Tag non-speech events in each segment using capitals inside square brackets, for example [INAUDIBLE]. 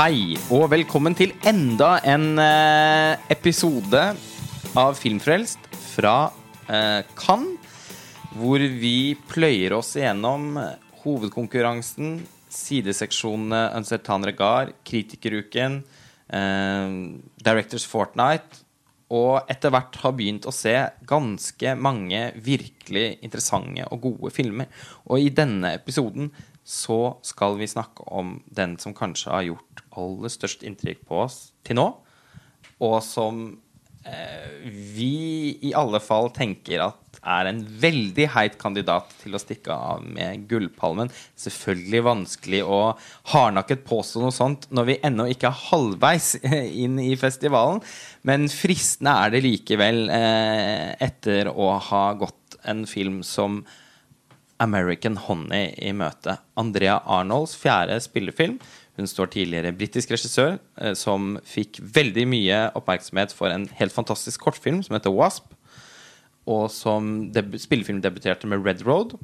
Hei, og velkommen til enda en eh, episode av Filmfrelst fra eh, Cannes. Hvor vi pløyer oss igjennom hovedkonkurransen, sideseksjonene Uncertain Regard, Kritikeruken, eh, Directors Fortnight, og etter hvert har begynt å se ganske mange virkelig interessante og gode filmer. Og i denne episoden så skal vi snakke om den som kanskje har gjort aller størst inntrykk på oss til nå, og som eh, vi i alle fall tenker at er en veldig heit kandidat til å stikke av med Gullpalmen. Selvfølgelig vanskelig å hardnakket påstå noe sånt når vi ennå ikke er halvveis [LAUGHS] inn i festivalen, men fristende er det likevel eh, etter å ha gått en film som American Honey i møte. Andrea Arnolds fjerde spillefilm. Hun står tidligere britisk regissør eh, som fikk veldig mye oppmerksomhet for en helt fantastisk kortfilm som heter Wasp, og som spillefilmdebuterte spillefilm debuterte med Red Road.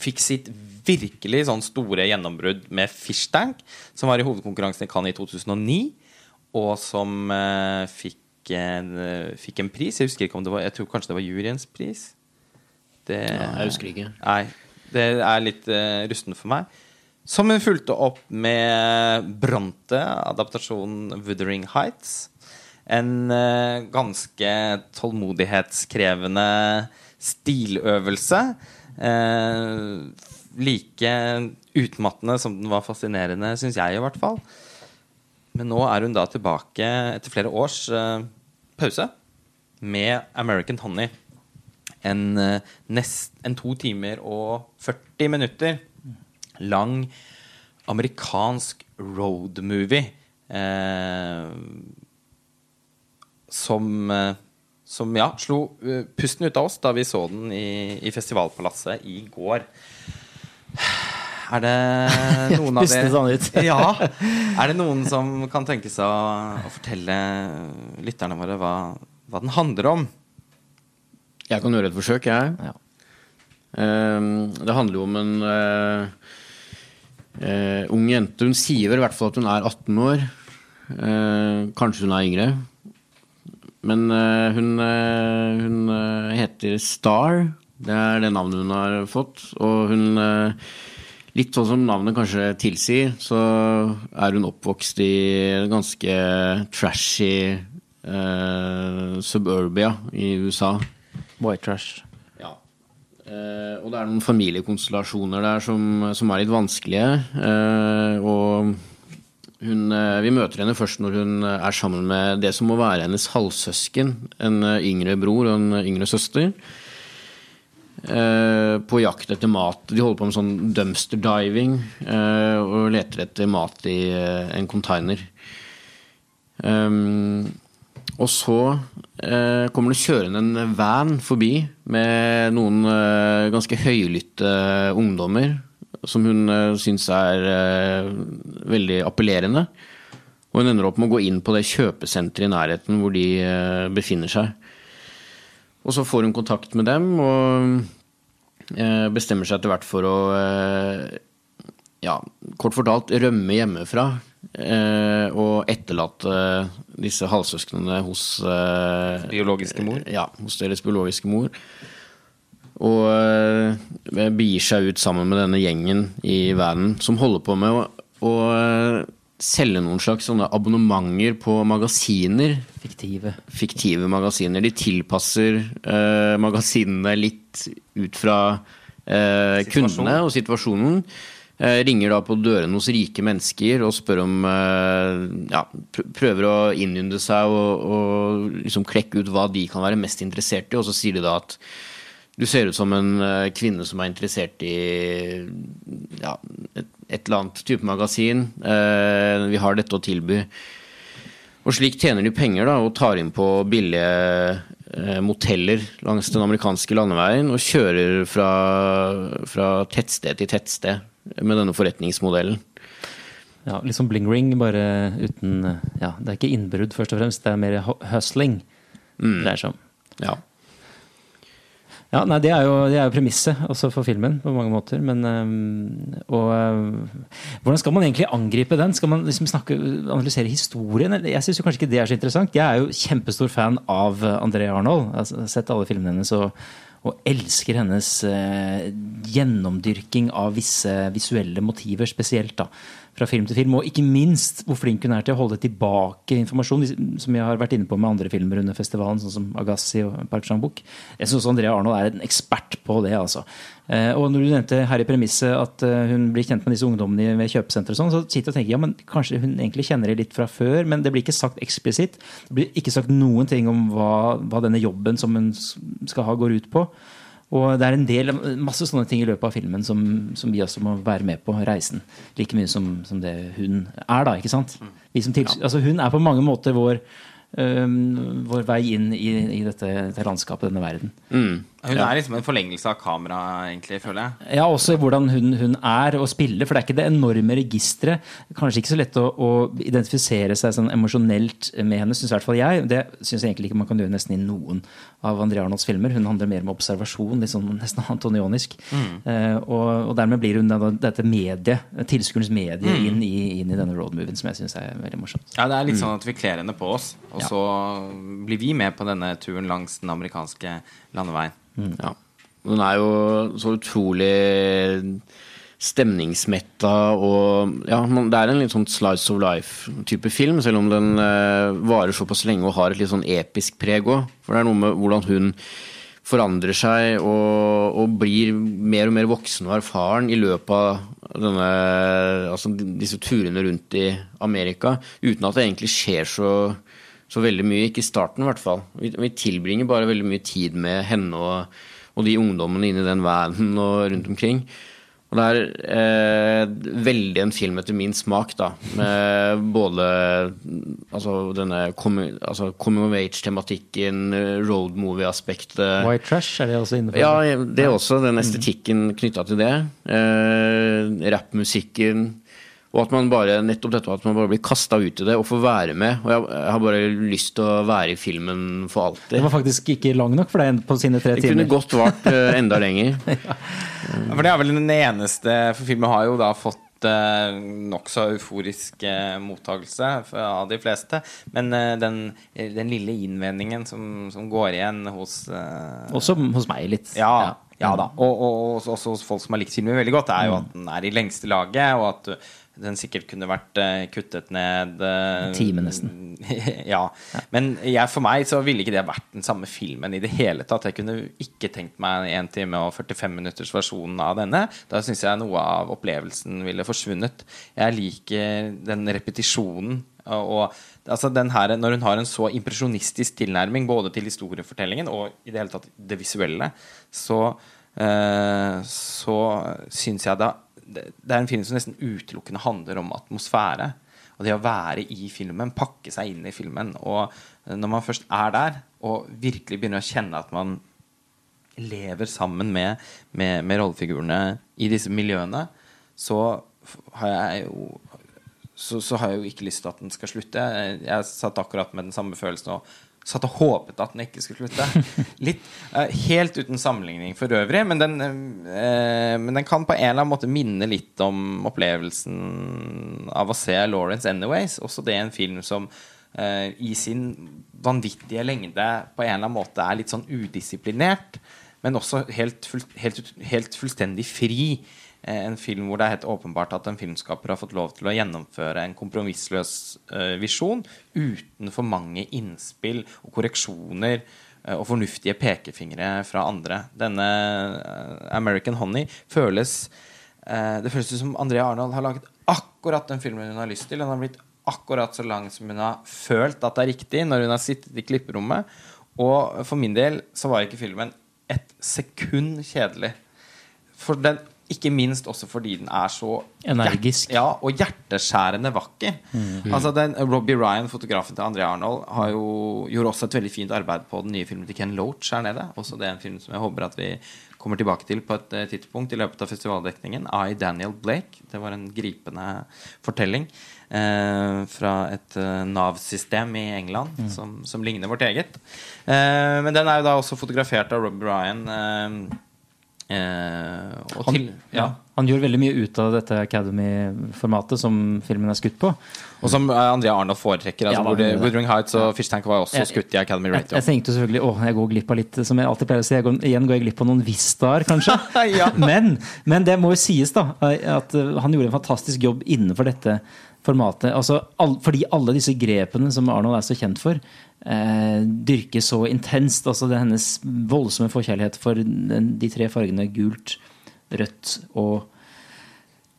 Fikk sitt virkelig sånn store gjennombrudd med Fish Tank, som var i hovedkonkurransen i Cannes i 2009, og som eh, fikk, en, fikk en pris. Jeg husker ikke om det var Jeg tror kanskje det var juryens pris. Det, Ja, jeg husker ikke. Nei, det er litt uh, rustent for meg. Som hun fulgte opp med Bronte, adaptasjonen 'Wuthering Heights'. En uh, ganske tålmodighetskrevende stiløvelse. Uh, like utmattende som den var fascinerende, syns jeg i hvert fall. Men nå er hun da tilbake etter flere års uh, pause med American Honey en, nest, en to timer og 40 minutter lang amerikansk roadmovie. Eh, som, eh, som ja, slo eh, pusten ut av oss da vi så den i, i Festivalpalasset i går. Er det [LAUGHS] noen av dere sånn [LAUGHS] ja. Er det noen som kan tenke seg å, å fortelle lytterne våre hva, hva den handler om? Jeg kan gjøre et forsøk, jeg. Ja. Um, det handler jo om en eh, eh, ung jente. Hun sier vel i hvert fall at hun er 18 år. Eh, kanskje hun er yngre. Men eh, hun, eh, hun eh, heter Star. Det er det navnet hun har fått. Og hun eh, Litt sånn som navnet kanskje tilsier, så er hun oppvokst i ganske trashy suburbia i USA. White trash. Eh, og det er noen familiekonstellasjoner der som, som er litt vanskelige. Eh, og hun, eh, vi møter henne først når hun er sammen med det som må være hennes halvsøsken. En yngre bror og en yngre søster. På jakt etter mat. De holder på med sånn dumpster diving og leter etter mat i en container. Um, og så eh, kommer det kjørende en van forbi med noen eh, ganske høylytte ungdommer som hun eh, syns er eh, veldig appellerende. Og hun ender opp med å gå inn på det kjøpesenteret i nærheten hvor de eh, befinner seg. Og så får hun kontakt med dem og eh, bestemmer seg etter hvert for å eh, ja, kort fortalt rømme hjemmefra og etterlate disse halvsøsknene hos eh, Biologiske mor? Ja, hos deres biologiske mor. Og eh, begir seg ut sammen med denne gjengen i verden som holder på med å, å eh, selge noen slags sånne abonnementer på magasiner Fiktive. fiktive magasiner. De tilpasser eh, magasinene litt ut fra eh, kundene og situasjonen. Eh, ringer da på dørene hos rike mennesker og spør om eh, Ja, prøver å innynde seg og, og liksom klekke ut hva de kan være mest interessert i, og så sier de da at du ser ut som en eh, kvinne som er interessert i ja, et, et eller annet type magasin. Vi har dette å tilby. Og slik tjener de penger da, og tar inn på billige moteller langs den amerikanske landeveien og kjører fra, fra tettsted til tettsted med denne forretningsmodellen. Ja, litt som Bling Ring, bare uten Ja, det er ikke innbrudd, først og fremst. Det er mer hustling hustling. Det er sånn. Ja. Ja, nei, Det er jo, det er jo premisset også for filmen på mange måter. Men, øhm, og øh, Hvordan skal man egentlig angripe den? Skal man liksom snakke, analysere historien? Jeg syns kanskje ikke det er så interessant. Jeg er jo kjempestor fan av André Arnold. Jeg har sett alle filmene hennes og, og elsker hennes øh, gjennomdyrking av visse visuelle motiver spesielt. da fra film til film, og ikke minst hvor flink hun er til å holde tilbake informasjon, som jeg har vært inne på med andre filmer under festivalen, sånn som Agassi og Park Chan-wook. Jeg syns Andrea Arnold er en ekspert på det. altså. Eh, og når du nevnte her i premisset at eh, hun blir kjent med disse ungdommene ved kjøpesenter, sånn, så sitter jeg og tenker ja, men kanskje hun egentlig kjenner det litt fra før, men det blir ikke sagt eksplisitt. Det blir ikke sagt noen ting om hva, hva denne jobben som hun skal ha, går ut på. Og det er en del, masse sånne ting i løpet av filmen som, som vi også må være med på reisen. Like mye som, som det hun er, da. ikke sant? Mm. Til, altså hun er på mange måter vår, øh, vår vei inn i, i dette, dette, landskapet, denne verden. Mm. Hun er liksom en forlengelse av kameraet, egentlig, føler jeg. Ja, også hvordan hun, hun er og spiller, For det er ikke det enorme registeret. Kanskje ikke så lett å, å identifisere seg sånn emosjonelt med henne, syns i hvert fall jeg. Det syns jeg egentlig ikke man kan gjøre nesten i noen av André Arnolds filmer. Hun handler mer om observasjon, sånn nesten antonionisk. Mm. Eh, og, og, dermed blir hun da, dette mediet, tilskuerens medie, mm. inn, i, inn, i, denne roadmovien, som jeg syns er veldig morsomt. Ja, det er litt sånn at vi kler henne på oss, og ja. så blir vi med på denne turen langs den amerikanske landeveien. Mm. Ja. Den er jo så utrolig stemningsmetta og Ja, det er en litt sånn slice of life-type film, selv om den uh, varer såpass lenge og har et litt sånn episk preg òg. For det er noe med hvordan hun forandrer seg og, og, blir mer og mer voksen og erfaren i løpet av denne, altså disse turene rundt i Amerika, uten at det egentlig skjer så så veldig mye. Ikke i starten, i hvert fall. Vi, vi, tilbringer bare veldig mye tid med henne og, og de ungdommene inni den vanen [LAUGHS] og rundt omkring. Og det er eh, veldig en film etter min smak, da. Med både altså denne coming, altså coming of age-tematikken, road movie-aspektet White trash er det også inne på? Ja, det er også. Den estetikken knytta til det. Eh, Rappmusikken og at man bare nettopp dette at man bare blir kasta ut i det og får være med. Og jeg, jeg, har bare lyst til å være i filmen for alltid. Det var faktisk ikke lang nok for deg på sine tre timer? Det kunne godt vart uh, [LAUGHS] enda lenger. ja. For det er vel den eneste For filmen har jo da fått uh, nokså euforisk uh, mottakelse av de fleste. Men den, den, lille innvendingen som, som, går igjen hos Også hos meg litt. Ja, ja. ja da. Og, og, og, også hos folk som har likt filmen veldig godt, er jo mm. at den er i lengste laget, og at den sikkert kunne vært uh, kuttet ned uh, Time, nesten. [LAUGHS] ja. Men jeg, for meg så ville ikke det vært den samme filmen i det hele tatt. Jeg kunne ikke tenkt meg en time og 45 minutters versjon av denne. Da syns jeg noe av opplevelsen ville forsvunnet. Jeg liker den repetisjonen. Og, altså her, Når hun har en så impresjonistisk tilnærming både til historiefortellingen og i det hele tatt det visuelle, så, uh, så syns jeg da det er en film som nesten utelukkende handler om atmosfære. Og det å være i filmen, pakke seg inn i filmen. Og når man først er der, og virkelig begynner å kjenne at man lever sammen med, med, med rollefigurene i disse miljøene, så har jeg jo så, så, har jeg jo ikke lyst til at den skal slutte. Jeg satt akkurat med den samme følelsen og satt og håpet at den ikke skulle slutte. [LAUGHS] Litt, uh, helt uten sammenligning for øvrig, men den, uh, men den, kan på en eller annen måte minne litt om opplevelsen av å se Lawrence Anyways. Også det er en film som uh, i sin vanvittige lengde på en eller annen måte er litt sånn udisiplinert, men også helt, full, helt, helt fullstendig fri. Eh, en film hvor det er helt åpenbart at en filmskaper har fått lov til å gjennomføre en kompromissløs uh, visjon uten for mange innspill og korreksjoner uh, og fornuftige pekefingre fra andre. Denne American Honey føles Det føles som Andrea Arnold har laget akkurat den filmen hun har lyst til. Den har blitt akkurat så lang som hun har følt at det er riktig når hun har sittet i klipperommet. Og for min del så var ikke filmen et sekund kjedelig. For den ikke minst også fordi den er så Energisk. Hjert, ja, og hjerteskjærende vakker. Altså den, Robbie Ryan, fotografen til André Arnold, har jo, gjorde også et veldig fint arbeid på den nye filmen til Ken Loach her nede. Også det er en film som jeg håper at vi kommer tilbake til på et eh, tidspunkt i løpet av festivaldekningen. I. Daniel Blake. Det var en gripende fortelling eh, fra et eh, Nav-system i England som, som ligner vårt eget. Eh, men den er jo da også fotografert av Robbie Ryan. Eh, eh, og Han, til, ja. han gjør veldig mye ut av dette Academy-formatet som filmen er skutt på. Og som eh, Andrea Arnold foretrekker. Altså, Ja, da, det- Heights og Fish Tank var også Jeg- skutt i Academy Jeg, jeg tenkte selvfølgelig å, jeg går glipp av litt Som jeg alltid pleier å si, jeg går, igjen går jeg glipp av noen Vistaer, kanskje. [LAUGHS] Ja. men, men det må jo sies, da, at han gjorde en fantastisk jobb innenfor dette formatet. Altså, all, fordi alle disse grepene som Arnold er så kjent for, eh, dyrkes så intenst. Altså det er hennes voldsomme forkjærlighet for den, de tre fargene gult, rødt og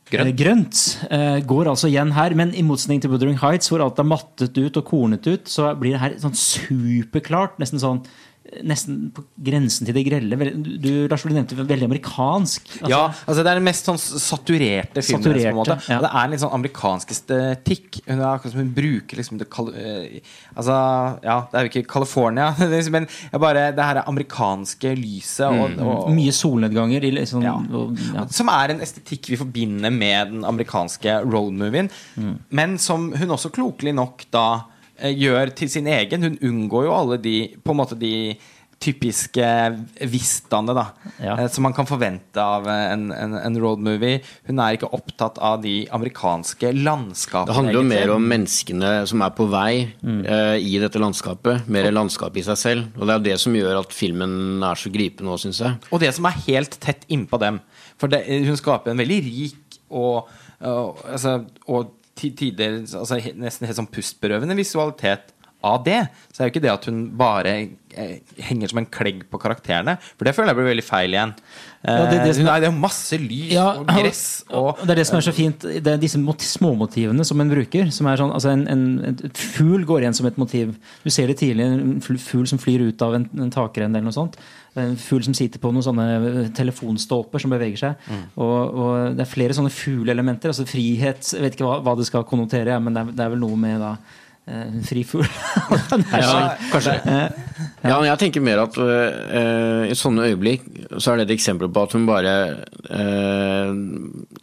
Grønt. Eh, Grønt eh, går altså igjen her, men i motsetning til Wuthering Heights, hvor alt er mattet ut og kornet ut, så blir det her sånn superklart. Nesten sånn Nesten på grensen til det grelle. Du, Lars du nevnte veldig amerikansk. Altså, ja, altså Det er den mest sånn saturerte filmen. Saturerte, ja. Og det er en litt sånn amerikansk estetikk. Hun er hun bruker liksom det eh, Altså, ja, det er jo ikke California, er [LAUGHS] liksom, men bare det her amerikanske lyset og, og, Mye solnedganger. I, liksom, Ja. og, ja. Som er en estetikk vi forbinder med den amerikanske roadmovien. Mm. Men som hun også klokelig nok da gjør til sin egen. Hun unngår jo alle de På en måte de typiske vistaene da Ja. eh, som man kan forvente av eh, en, en, en roadmovie. Hun er ikke opptatt av de amerikanske landskapene. Det handler jo egentlig. mer om menneskene som er på vei eh, i dette landskapet. Mer enn landskapet i seg selv. Og det er det som gjør at filmen er så gripende òg, syns jeg. Og det som er helt tett innpå dem. For det, hun skaper en veldig rik og, og, altså, og tider altså, nesten helt sånn pustberøvende visualitet av det. Så er jo ikke det at hun bare eh, henger som en klegg på karakterene. For det føler jeg blir veldig feil igjen. Ja, det- det som- Nei, det er masse lys Ja, og gress og det er det som er så fint. Det er disse mot- småmotivene som en bruker. Som er sånn, altså en, en, et fugl går igjen som et motiv. Du ser det tidlig. En fugl som flyr ut av en, en takrenne eller noe sånt. En fugl som sitter på noen sånne eh, telefonstolper som beveger seg. Mm. Og, og det er flere sånne fugleelementer. Altså frihet Jeg vet ikke hva, hva det skal konnotere, men det er, det er vel noe med da eh, fri fugl. [LAUGHS] Ja, kanskje. Ja, men jeg tenker mer at øh, i sånne øyeblikk så er det et eksempel på at hun bare øh,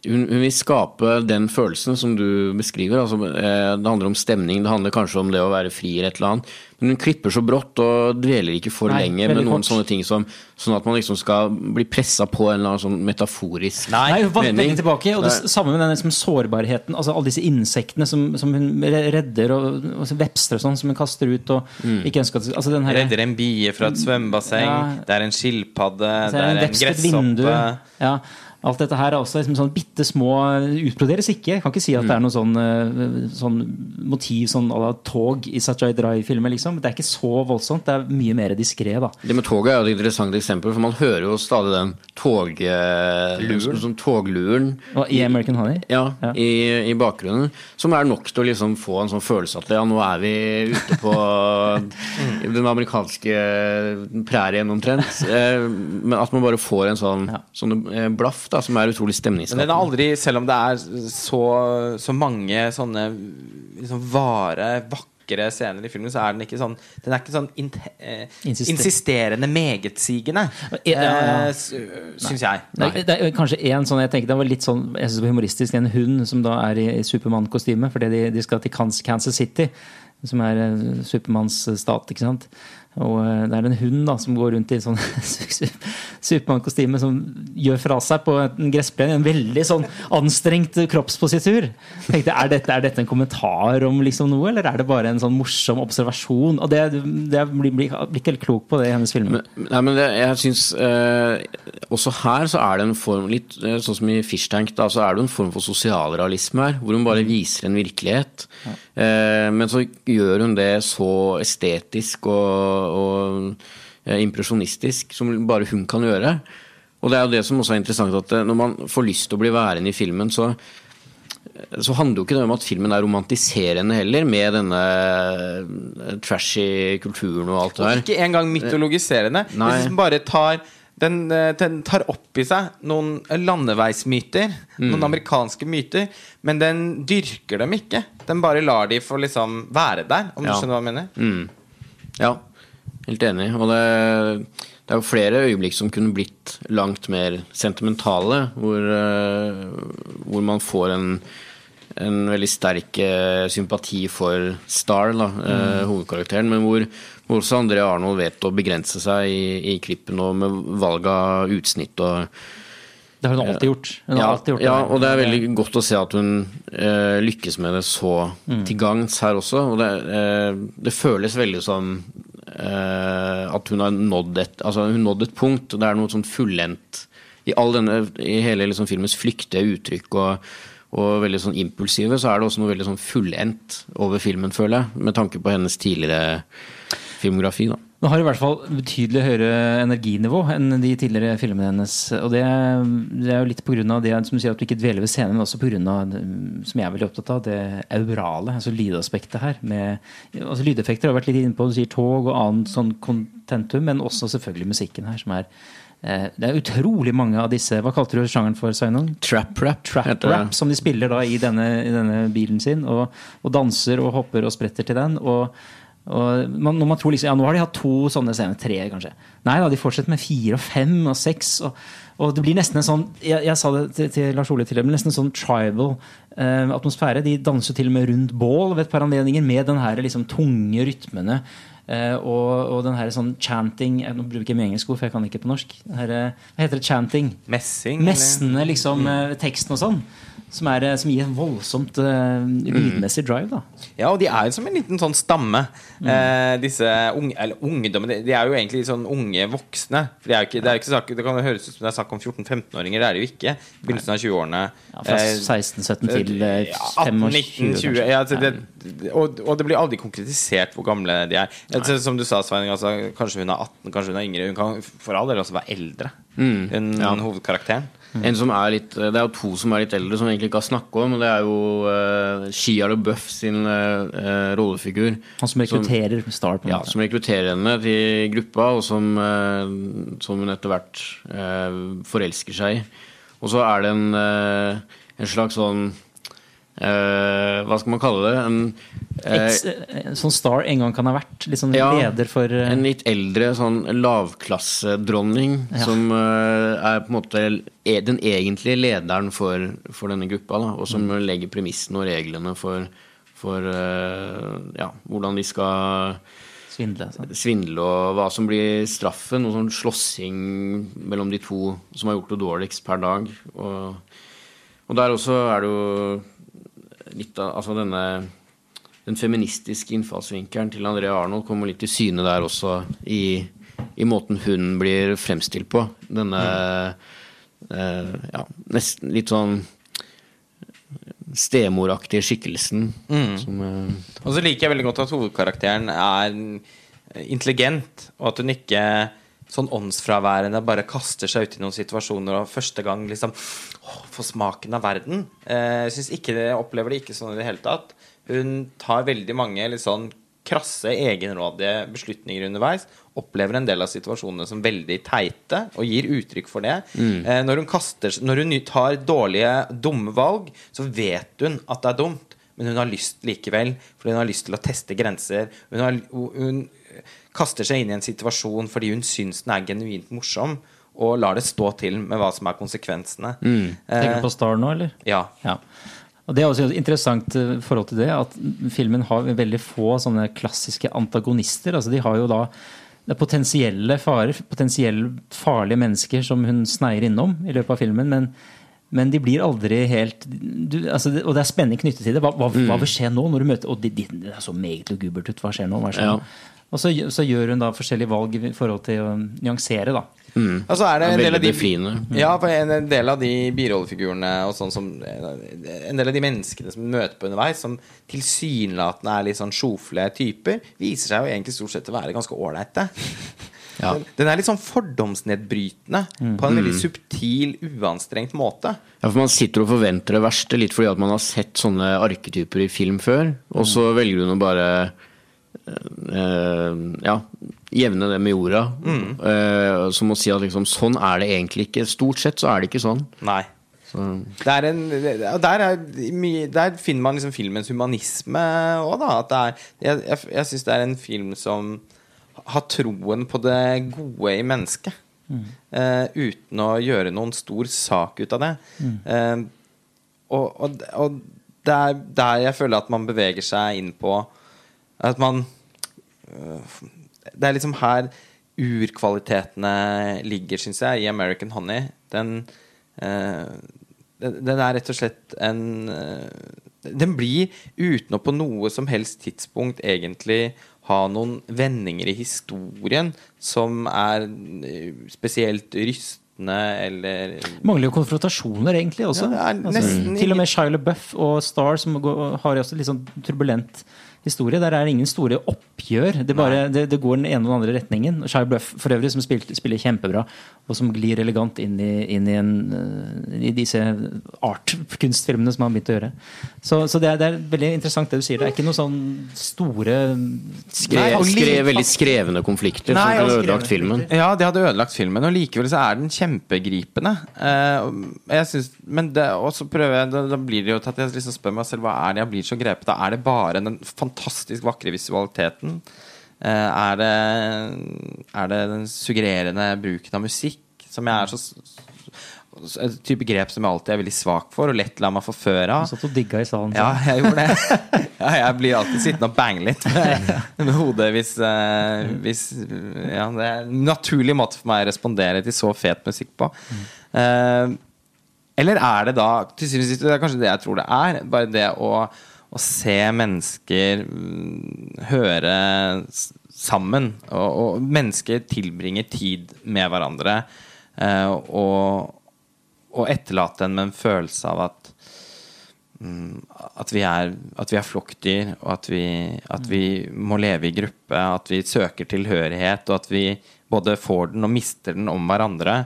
hun, hun vil skape den følelsen som du beskriver. Altså, øh, det handler om stemning, det handler kanskje om det å være fri eller et eller annet. Men hun klipper så brått og dveler ikke for Nei, lenge med noen kort. sånne ting som Sånn at man liksom skal bli pressa på en eller annen sånn metaforisk Nei, hun var mening. tilbake. Og det Nei. samme med den liksom, sårbarheten. Altså Alle disse insektene som, som hun redder, og, og vepster og sånn som hun kaster ut. Og ikke ønsker at altså den her, redder en bie fra et svømmebasseng. Ja. Det er en skilpadde. Det er en, en gresshoppe. Ja, alt dette her er også liksom sånn bitte små Utbroderes ikke. Jeg kan ikke si at det er noe sånn, eh, sånn motiv sånn à la tog i Sajay Drive-filmer. Liksom. Det er ikke så voldsomt. Det er mye mer diskré, da. Det med toget er jo et interessant eksempel, for man hører jo stadig den tog, luren. Sånn togluren Og i American Honey. ja, Ja. I, i bakgrunnen. Som er nok til å liksom få en sånn følelse at ja, nå er vi ute på [LAUGHS] den amerikanske prærien omtrent. Eh, Men at man bare får en sånn, sånn eh, blaff da, som er utrolig Men den stemningsskapende. er aldri, selv om det er så, så mange sånne liksom vare, vakre scener i filmen, så er den ikke sånn Den er ikke sånn in, eh, Insister- insisterende, megetsigende, Ja, ja, ja. eh, syns jeg. Det er, det er kanskje en sånn, jeg tenker det var litt sånn, jeg synes det var humoristisk, en hund som da er i, i Supermann-kostyme, fordi de, de skal til Kansas City, som er Supermanns stat, ikke sant? Og eh, det er en hund da, som går rundt i sånn [LAUGHS] Supermann-kostyme som gjør fra seg på en gressplen i en veldig sånn anstrengt kroppspositur. Jeg tenkte, er dette, er dette en kommentar om liksom noe, eller er det bare en sånn morsom observasjon? Og det, det blir, blir, blir ikke helt klok på det i hennes filmer. Men, nei, men det, jeg synes eh, Også her så er det en form litt eh, Sånn som i Fish Tank, da, så er det en form for sosialrealisme her. Hvor hun bare viser en virkelighet. Eh, men så gjør hun det så estetisk og, og eh, impresjonistisk som bare hun kan gjøre. Og det er jo det som også er interessant, at eh, når man får lyst til å bli værende i filmen, så så handler jo ikke det om at filmen er romantiserende heller, med denne eh, trashy kulturen og alt det Og ikke engang mytologiserende. Nei. Hvis den bare tar Den, eh, den tar opp i seg noen landeveismyter, noen amerikanske myter, men den dyrker dem ikke. Den bare lar de få liksom være der, om Ja. du skjønner hva jeg mener? Mm. Ja, helt enig. Og det, det er jo flere øyeblikk som kunne blitt langt mer sentimentale, hvor, eh, hvor man får en, en veldig sterk eh, sympati for Star, da, mm. hovedkarakteren, men hvor, hvor også André Arnold vet å begrense seg i, i klippen og med valg av utsnitt og Det har hun alltid gjort. Hun har ja, alltid gjort ja, og det er veldig godt å se at hun eh, lykkes med det så til gangs her også. Og det, eh, det føles veldig som eh, at hun har nådd et, altså hun nådd et punkt. og Det er noe sånn fullendt i, denne, i hele liksom filmens flyktige uttrykk og, og veldig sånn impulsive, så er det også noe veldig sånn fullendt over filmen, føler jeg. Med tanke på hennes tidligere filmografi. da. Hun har i hvert fall betydelig høyere energinivå enn de tidligere filmene hennes. Og det, det er jo litt pga. det som du sier at du ikke dveler ved scenen, men også pga. som jeg er veldig opptatt av, det aurale, altså lydaspektet her. Med, altså Lydeffekter har vært litt inne på, du sier tog og annet sånn contentum, men også selvfølgelig musikken her, som er eh, Det er utrolig mange av disse Hva kalte du sjangeren for, Sveinung? Trap rap. Trap rap, som de spiller da i denne, i denne bilen sin, og, og danser og hopper og spretter til den. og og man, når man tror liksom, ja, Nå har de hatt to sånne scener, tre kanskje. Nei da, de fortsetter med fire og fem og seks. Og, og det blir nesten en sånn Jeg, jeg sa det til, til Lars Ole tidligere, men nesten en sånn tribal eh, atmosfære. De danser til og med rundt bål ved et par anledninger med den her liksom tunge rytmene. eh, og, og den her sånn chanting jeg, Nå bruker jeg mye engelsk ord, for jeg kan ikke på norsk. Her, eh, hva heter det? Chanting. Messing? Messende liksom eh, teksten og sånn. Som, er, eh, som gir en voldsomt uh, lydmessig drive, da. Ja, og de er jo som en liten sånn stamme. Mm. Eh, disse unge, eller ungdommer de, de er jo egentlig sånn unge voksne. For Det er jo ikke, det er jo ikke sak, det kan jo høres ut som det er snakk om 14-15-åringer. Det er det jo ikke. Begynnelsen av 20-årene. Ja, fra Eh, 16-17 til eh, ja, 25, 18, 19, 20 ja, altså det, og, og det blir aldri konkretisert hvor gamle de er. Altså, som du sa, Svein, altså, kanskje hun er 18, kanskje hun er yngre. Hun kan for all del også være eldre enn ja. hovedkarakteren. En som er litt, det er jo to som er litt eldre, som vi egentlig ikke har snakka om. og Det er jo uh, Shia LaBeouf sin uh, rollefigur. Han som rekrutterer Star. på en Ja, måte. som rekrutterer henne til gruppa, og som, uh, som hun etter hvert uh, forelsker seg i. Og så er det en, en slags sånn Hva skal man kalle det? En, Ex, en sånn Star en gang kan ha vært. Sånn Ja, leder for eh, En litt eldre sånn lavklassedronning Ja. som eh, er på en måte er den egentlige lederen for, for denne gruppa, da, og som legger premissene og reglene for, for eh, ja, hvordan de skal svindle. Sånn. svindle, og hva som blir straffen. Noe sånn slåssing mellom de to som har gjort det dårligst per dag. Og, og der også er det jo litt av Altså denne den feministiske innfallsvinkelen til Andrea Arnold kommer litt til syne der også, i, i måten hun blir fremstilt på. Denne eh, ja, nesten litt sånn stemoraktige skikkelsen. Som, eh, Og så liker jeg veldig godt at hovedkarakteren er intelligent, og at hun ikke sånn åndsfraværende bare kaster seg ut i noen situasjoner og første gang liksom åh, får smaken av verden. Eh, Jeg synes ikke det opplever det ikke sånn i det hele tatt. Hun tar veldig mange litt sånn krasse, egenrådige beslutninger underveis. Opplever en del av situasjonene som veldig teite, og gir uttrykk for det. Eh, når, hun kaster, når hun tar dårlige, dumme valg, så vet hun at det er dumt. Men hun har lyst likevel, fordi hun har lyst til å teste grenser. Hun, har, hun kaster seg inn i en situasjon fordi hun syns den er genuint morsom, og lar det stå til med hva som er konsekvensene. Tenker du på Star nå, eller? Ja. Ja. Og Det er også et interessant eh, forhold til det, at filmen har veldig få sånne klassiske antagonister. altså De har jo da det er potensielle farer, potensielt farlige mennesker som hun sneier innom i løpet av filmen. men men de blir aldri helt du, altså Og det er spenning knyttet til det. Hva, hva, hva vil skje nå? når du møter, Og det, de, de er så meget lugubert ut. Hva skjer nå? Hva skjer Ja. nå? Og så, så gjør hun da forskjellige valg i forhold til å nyansere. da. Og så er det en del av de befriende. Ja, en en del av de birollefigurene og sånn som En del av de menneskene som møter på underveis, som tilsynelatende er litt sånn sjofle typer, viser seg jo egentlig stort sett å være ganske ålreite. Ja. Den- Den er litt sånn fordomsnedbrytende på en veldig subtil, uanstrengt måte. Ja, for Man sitter og forventer det verste, litt fordi at man har sett sånne arketyper i film før. Og så velger hun å bare øh, ja, jevne det med jorda. Eh, som å si at liksom, sånn er det egentlig ikke. Stort sett så er det ikke sånn. Nei. Så, Det er en, der, er mye, der finner man liksom filmens humanisme òg, da. Er, jeg jeg, jeg syns det er en film som har troen på det gode i mennesket. eh, uten å gjøre noen stor sak ut av det. Eh, og, og, og det er der jeg føler at man beveger seg inn på At man uh, Det er liksom her urkvalitetene ligger, syns jeg, i American Honey. Den, den, er rett og slett en Den blir uten å på noe som helst tidspunkt egentlig ha noen vendinger i historien som er eh, spesielt rystende eller Mangler jo konfrontasjoner, egentlig, også. Ja, altså, til og med Shia LaBeouf og Star, som går, har også litt sånn turbulent historie. Der er det ingen store oppgjør. Det, bare, det, det går den ene og den andre retningen. Shia Bluff for øvrig, som spilte, spiller kjempebra, og som glir elegant inn i, inn i, en, eh, i disse art-kunstfilmene som han har begynt å gjøre. Så, så det, er, det er veldig interessant det du sier. Det er ikke noe sånn store skrev, skre, veldig skrevne konflikter Nei, som hadde ødelagt filmen. Ja, det hadde ødelagt filmen, og likevel så er den kjempegripende. Eh, jeg synes, men det, og så prøver jeg da, da blir det jo til at jeg liksom spør meg selv hva er det jeg blir så grepet av. Er det bare den fantastisk vakre visualiteten? Eh, er, det, er det den suggererende bruken av musikk som jeg er så Et type grep som jeg alltid er veldig svak for og lett lar meg forføre av. Du satt og digga i salen. Ja, jeg gjorde det. [LAUGHS] Ja, jeg blir alltid sittende og bange litt med, med hodet hvis, eh, hvis Ja, det er en naturlig måte for meg å respondere til så fet musikk på. Eh, eller er det da til syvende og sist, Det er kanskje det jeg tror det er. Bare det å, å se mennesker mm, høre sammen. Og, og mennesker tilbringer tid med hverandre. eh, og, og etterlate en med en følelse av at mm, at, vi er, at vi er flokkdyr, og at vi, at vi må leve i gruppe. At vi søker tilhørighet, og at vi både får den og mister den om hverandre.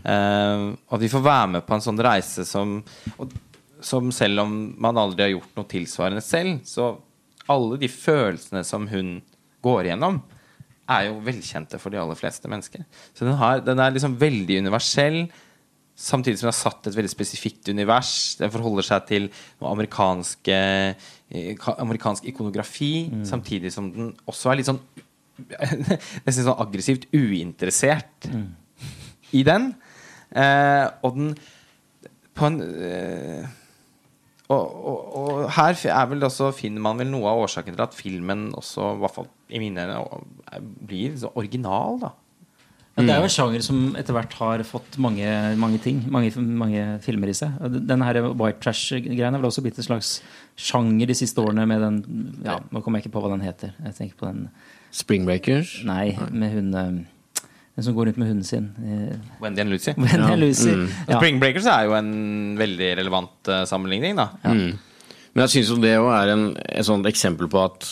Eh, og at vi får være med på en sånn reise som, og, som selv om man aldri har gjort noe tilsvarende selv, så alle de følelsene som hun går igjennom, er jo velkjente for de aller fleste mennesker. Så den, har, den er liksom veldig universell. Samtidig som den har satt et veldig spesifikt univers. Den forholder seg til eh, amerikansk ikonografi. Samtidig som den også er litt sånn [LAUGHS] Nesten sånn aggressivt uinteressert i den. Eh, og den på en eh, og, og, og her er vel også, finner man vel noe av årsaken til at filmen også, i hvert fall i mine øyne, er- blir så original, da. Men det er jo en sjanger som etter hvert har fått mange, mange ting. Mange, mange filmer i seg. Denne her white trash-greien har vel også blitt en slags sjanger de siste årene med den Ja, nå kommer jeg ikke på hva den heter. Jeg tenker på den Spring Breakers. Nei, med hun Den som går rundt med hunden sin. eh, Wendy and Lucy. Wendy Ja, Lucy. mm. Ja. Spring Breakers er jo en veldig relevant uh, sammenligning, da. Mm. Men jeg syns jo det òg er en, et sånt eksempel på at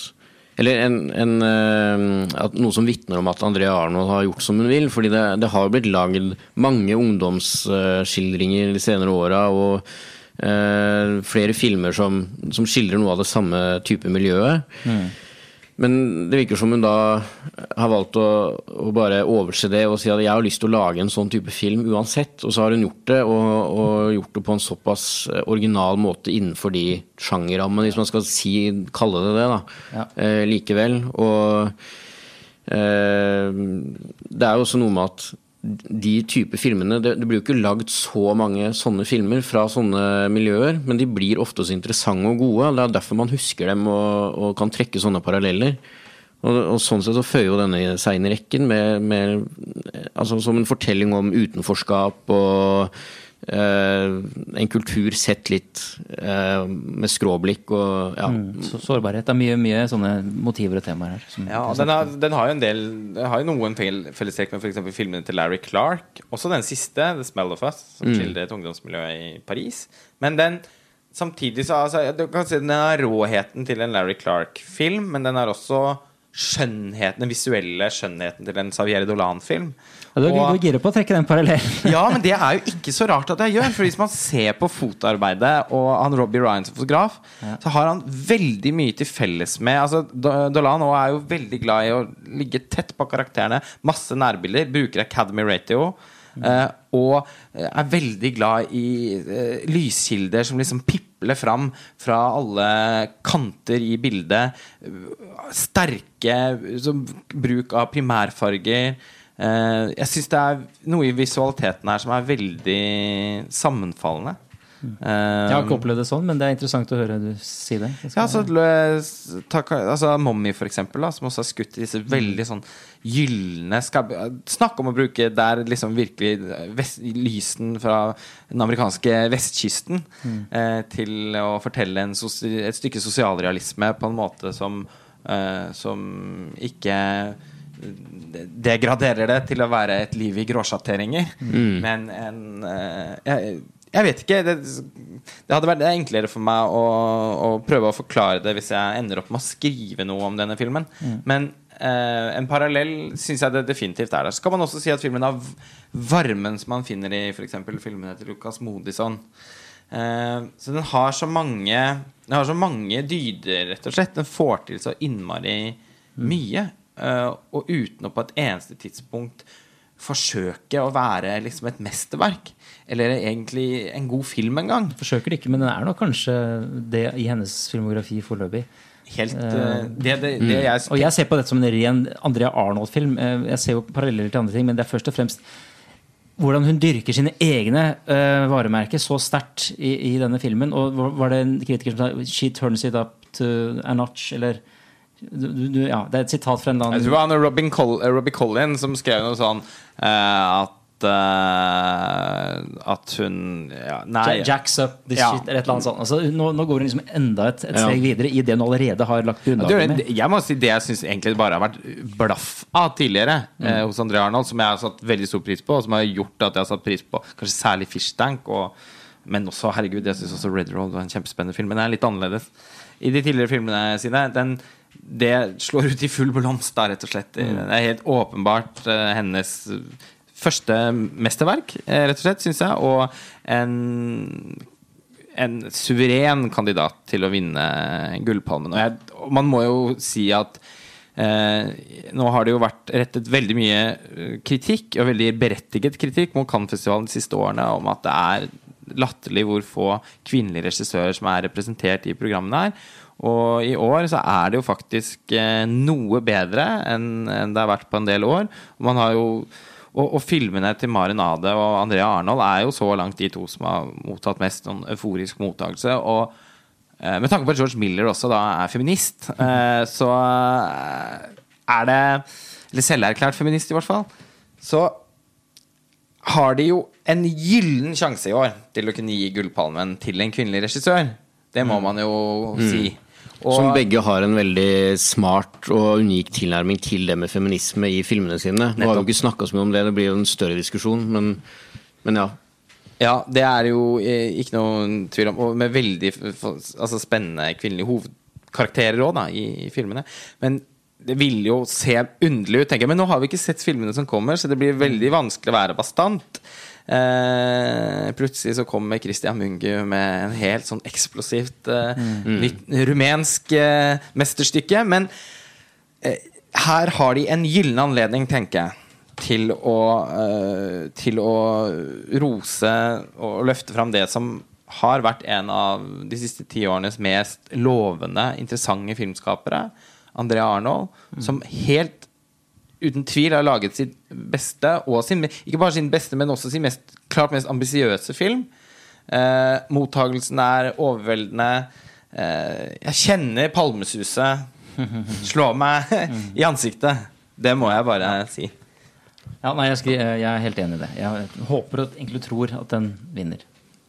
Eller en, en, uh, at noe som vitner om at Andrea Arnold har gjort som hun vil. fordi det, det har blitt lagd mange ungdomsskildringer de senere åra. Og eh, flere filmer som, som skildrer noe av det samme type miljøet. Men det virker som hun da har valgt å, å bare overse det og si at jeg har lyst til å lage en sånn type film uansett. Og så har hun gjort det, og, og gjort det på en såpass eh, original måte innenfor de sjangerrammene, hvis man skal si, kalle det det, da. Ja. Eh, likevel. Og eh, det er jo også noe med at de type filmene Det, det blir jo ikke lagd så mange sånne filmer fra sånne miljøer, men de blir ofte så interessante og gode. Det er derfor man husker dem og, og kan trekke sånne paralleller. Og, og sånn sett så føyer jo denne seg inn i rekken med, med altså som en fortelling om utenforskap og en kultur sett litt eh, med skråblikk og ja. Mm, så, sårbarhet. Det er mye, mye sånne motiver og temaer her. Som, Ja, den har, den har jo en del Den har jo noen fel- fellestrekk med f.eks. filmene til Larry Clark. Også den siste, 'The Smell of Us', som skildrer et ungdomsmiljø i Paris. Men den samtidig så altså, Du kan si den har råheten til en Larry Clark-film, men den har også skjønnheten, den visuelle skjønnheten til en Xavier Dolan-film. Ja, du, er gira på å trekke den parallellen. [LAUGHS] ja, men det er jo ikke så rart at jeg gjør. For hvis man ser på fotoarbeidet og han Robbie Ryan som fotograf, så har han veldig mye til felles med altså, Do- Dolan er jo veldig glad i å ligge tett på karakterene. Masse nærbilder. Bruker Academy Ratio. Uh, og eh, er veldig glad i uh, lyskilder som liksom pipler fram fra alle kanter i bildet. Sterke som, bruk av primærfarger. Eh, jeg syns det er noe i visualiteten her som er veldig sammenfallende. Eh, Jeg har ikke opplevd det sånn, men det er interessant å høre du si det. Ja, så altså, lø- ta, altså Mommy, for eksempel, da, som også har skutt i disse veldig sånn gylne Snakk om å bruke der liksom virkelig vest, lysen fra den amerikanske vestkysten eh, til å fortelle en sosi, et stykke sosialrealisme på en måte som, eh, som ikke degraderer det til å være et liv i gråsjatteringer, men en eh, jeg, jeg vet ikke. Det, det hadde vært enklere for meg å, å prøve å forklare det hvis jeg ender opp med å skrive noe om denne filmen. Men eh, en parallell syns jeg det definitivt er der. Så kan man også si at filmen har varmen som man finner i f.eks. filmene til Lucas Modison. Eh, så den har så mange Den har så mange dyder, rett og slett. Den får til så innmari mye. Eh, og uten å på et eneste tidspunkt forsøke å være liksom et mesterverk. Eller egentlig en god film engang. Forsøker det ikke, men den er nok kanskje det i hennes filmografi foreløpig. Helt eh, det, det, det jeg Og jeg ser på dette som en ren Andrea Arnold-film. Eh, Jeg ser jo paralleller til andre ting, men det er først og fremst hvordan hun dyrker sine egne uh, varemerker så sterkt i, i denne filmen. Og var- var det en kritiker som sa 'She turns it up to a notch', eller du, du, Ja, det er et sitat fra en eller Jeg tror annen det var Robin Col eh, Robbie Collin som skrev noe sånn uh, at uh, At hun ja, Nei. Jacks up this Ja. shit, eller et eller annet sånt. Altså, nå, nå går hun liksom enda et, et steg videre i det hun allerede har lagt grunnlaget med. jeg må si det jeg syns egentlig bare har vært blaff av tidligere eh, hos André Arnold, som jeg har satt veldig stor pris på, og som har gjort at jeg har satt pris på kanskje særlig Fish Tank, og, men også, herregud, jeg syns også Red Roll var en kjempespennende film, men den er litt annerledes. I de tidligere filmene sine, den, det slår ut i full blomst, da, rett og slett. Det er helt åpenbart eh, hennes første mesterverk, eh, rett og slett, syns jeg, og en en suveren kandidat til å vinne Gullpalmen. Og, jeg, man må jo si at eh, nå har det jo vært rettet veldig mye eh, kritikk, og veldig berettiget kritikk, mot Cannes-festivalen de siste årene om at det er latterlig hvor få kvinnelige regissører som er representert i programmene her. Og i år så er det jo faktisk eh, noe bedre enn det har vært på en del år. Man har jo og, og filmene til Maren Ade og Andrea Arnold er jo så langt de to som har mottatt mest sånn euforisk mottakelse. Og eh, med tanke på at George Miller også da er feminist, eh, så er det Eller selverklært feminist, i hvert fall. Så har de jo en gyllen sjanse i år til å kunne gi Gullpalmen til en kvinnelig regissør. Det må man jo si. Og- Som begge har en veldig smart og unik tilnærming til det med feminisme i filmene sine. Nå har vi jo ikke snakka så mye om det, det blir jo en større diskusjon, men, men ja. Ja, det er jo eh, ikke noen tvil om. Og med veldig altså, spennende kvinnelige hovedkarakterer òg, i, i filmene. Men det vil jo se underlig ut, tenker jeg. Men nå har vi ikke sett filmene som kommer, så det blir veldig vanskelig å være bastant. Eh, plutselig så kommer Christian Mungu med en helt sånn eksplosivt eh, litt rumensk eh, mesterstykke. Men eh, her har de en gyllen anledning, tenker jeg, til å, eh, til å rose og løfte fram det som har vært en av de siste ti årenes mest lovende, interessante filmskapere. Andrea Arnold, som helt uten tvil har laget sitt beste, og sin, ikke bare sin beste, men også sin mest, klart mest ambisiøse film. Eh, mottagelsen er overveldende. Eh, jeg kjenner palmesuset slå meg [LAUGHS] i ansiktet. Det må jeg bare si. Ja, nei, jeg, skri, jeg er helt enig i det. Jeg håper og egentlig tror at den vinner.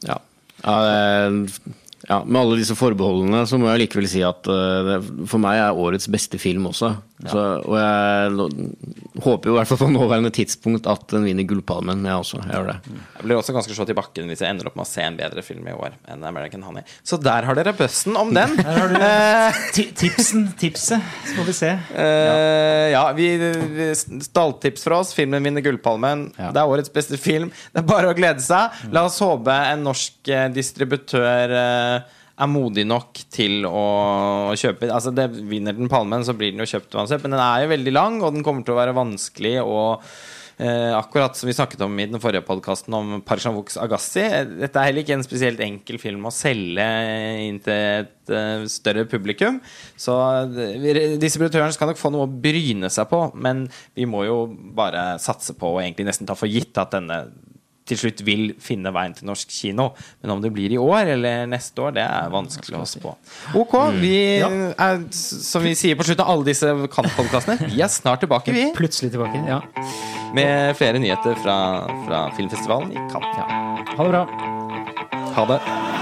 Ja. Ja, det- ja, Med alle disse forbeholdene så må jeg likevel si at eh, det, for meg er årets beste film også. Så, og jeg håper jo i hvert fall på nåværende tidspunkt at den vinner Gullpalmen. Jeg også. Jeg gjør det. Jeg blir også ganske slått i bakken hvis jeg ender opp med å se en bedre film i år enn American Honey. Så der har dere bøssen om den. Der har du [LAUGHS] Eh, tipsen, tipset. Så får vi se. Uh, ja, vi, vi Stalltips fra oss. Filmen vinner Gullpalmen. Ja. Det er årets beste film. Det er bare å glede seg. La oss håpe en norsk eh, distributør eh, er modig nok til å kjøpe Altså det Vinner den palmen, så blir den jo kjøpt uansett. Men den er jo veldig lang, og den kommer til å være vanskelig å Eh, akkurat som vi snakket om i den forrige podkasten om Parshavux Agassi. Dette er heller ikke en spesielt enkel film å selge inn til et uh, større publikum. Så eh, distributøren skal nok få noe å bryne seg på, men vi må jo bare satse på og egentlig nesten ta for gitt at denne til slutt vil finne veien til norsk kino. Men om det blir i år eller neste år, det er vanskelig å spå. Ok, vi er, som vi sier på slutten av alle disse Kant-podkastene, vi er snart tilbake, vi. Plutselig tilbake. Ja. Med flere nyheter fra, fra filmfestivalen i Cannes. ja. Ha det bra. Ha det.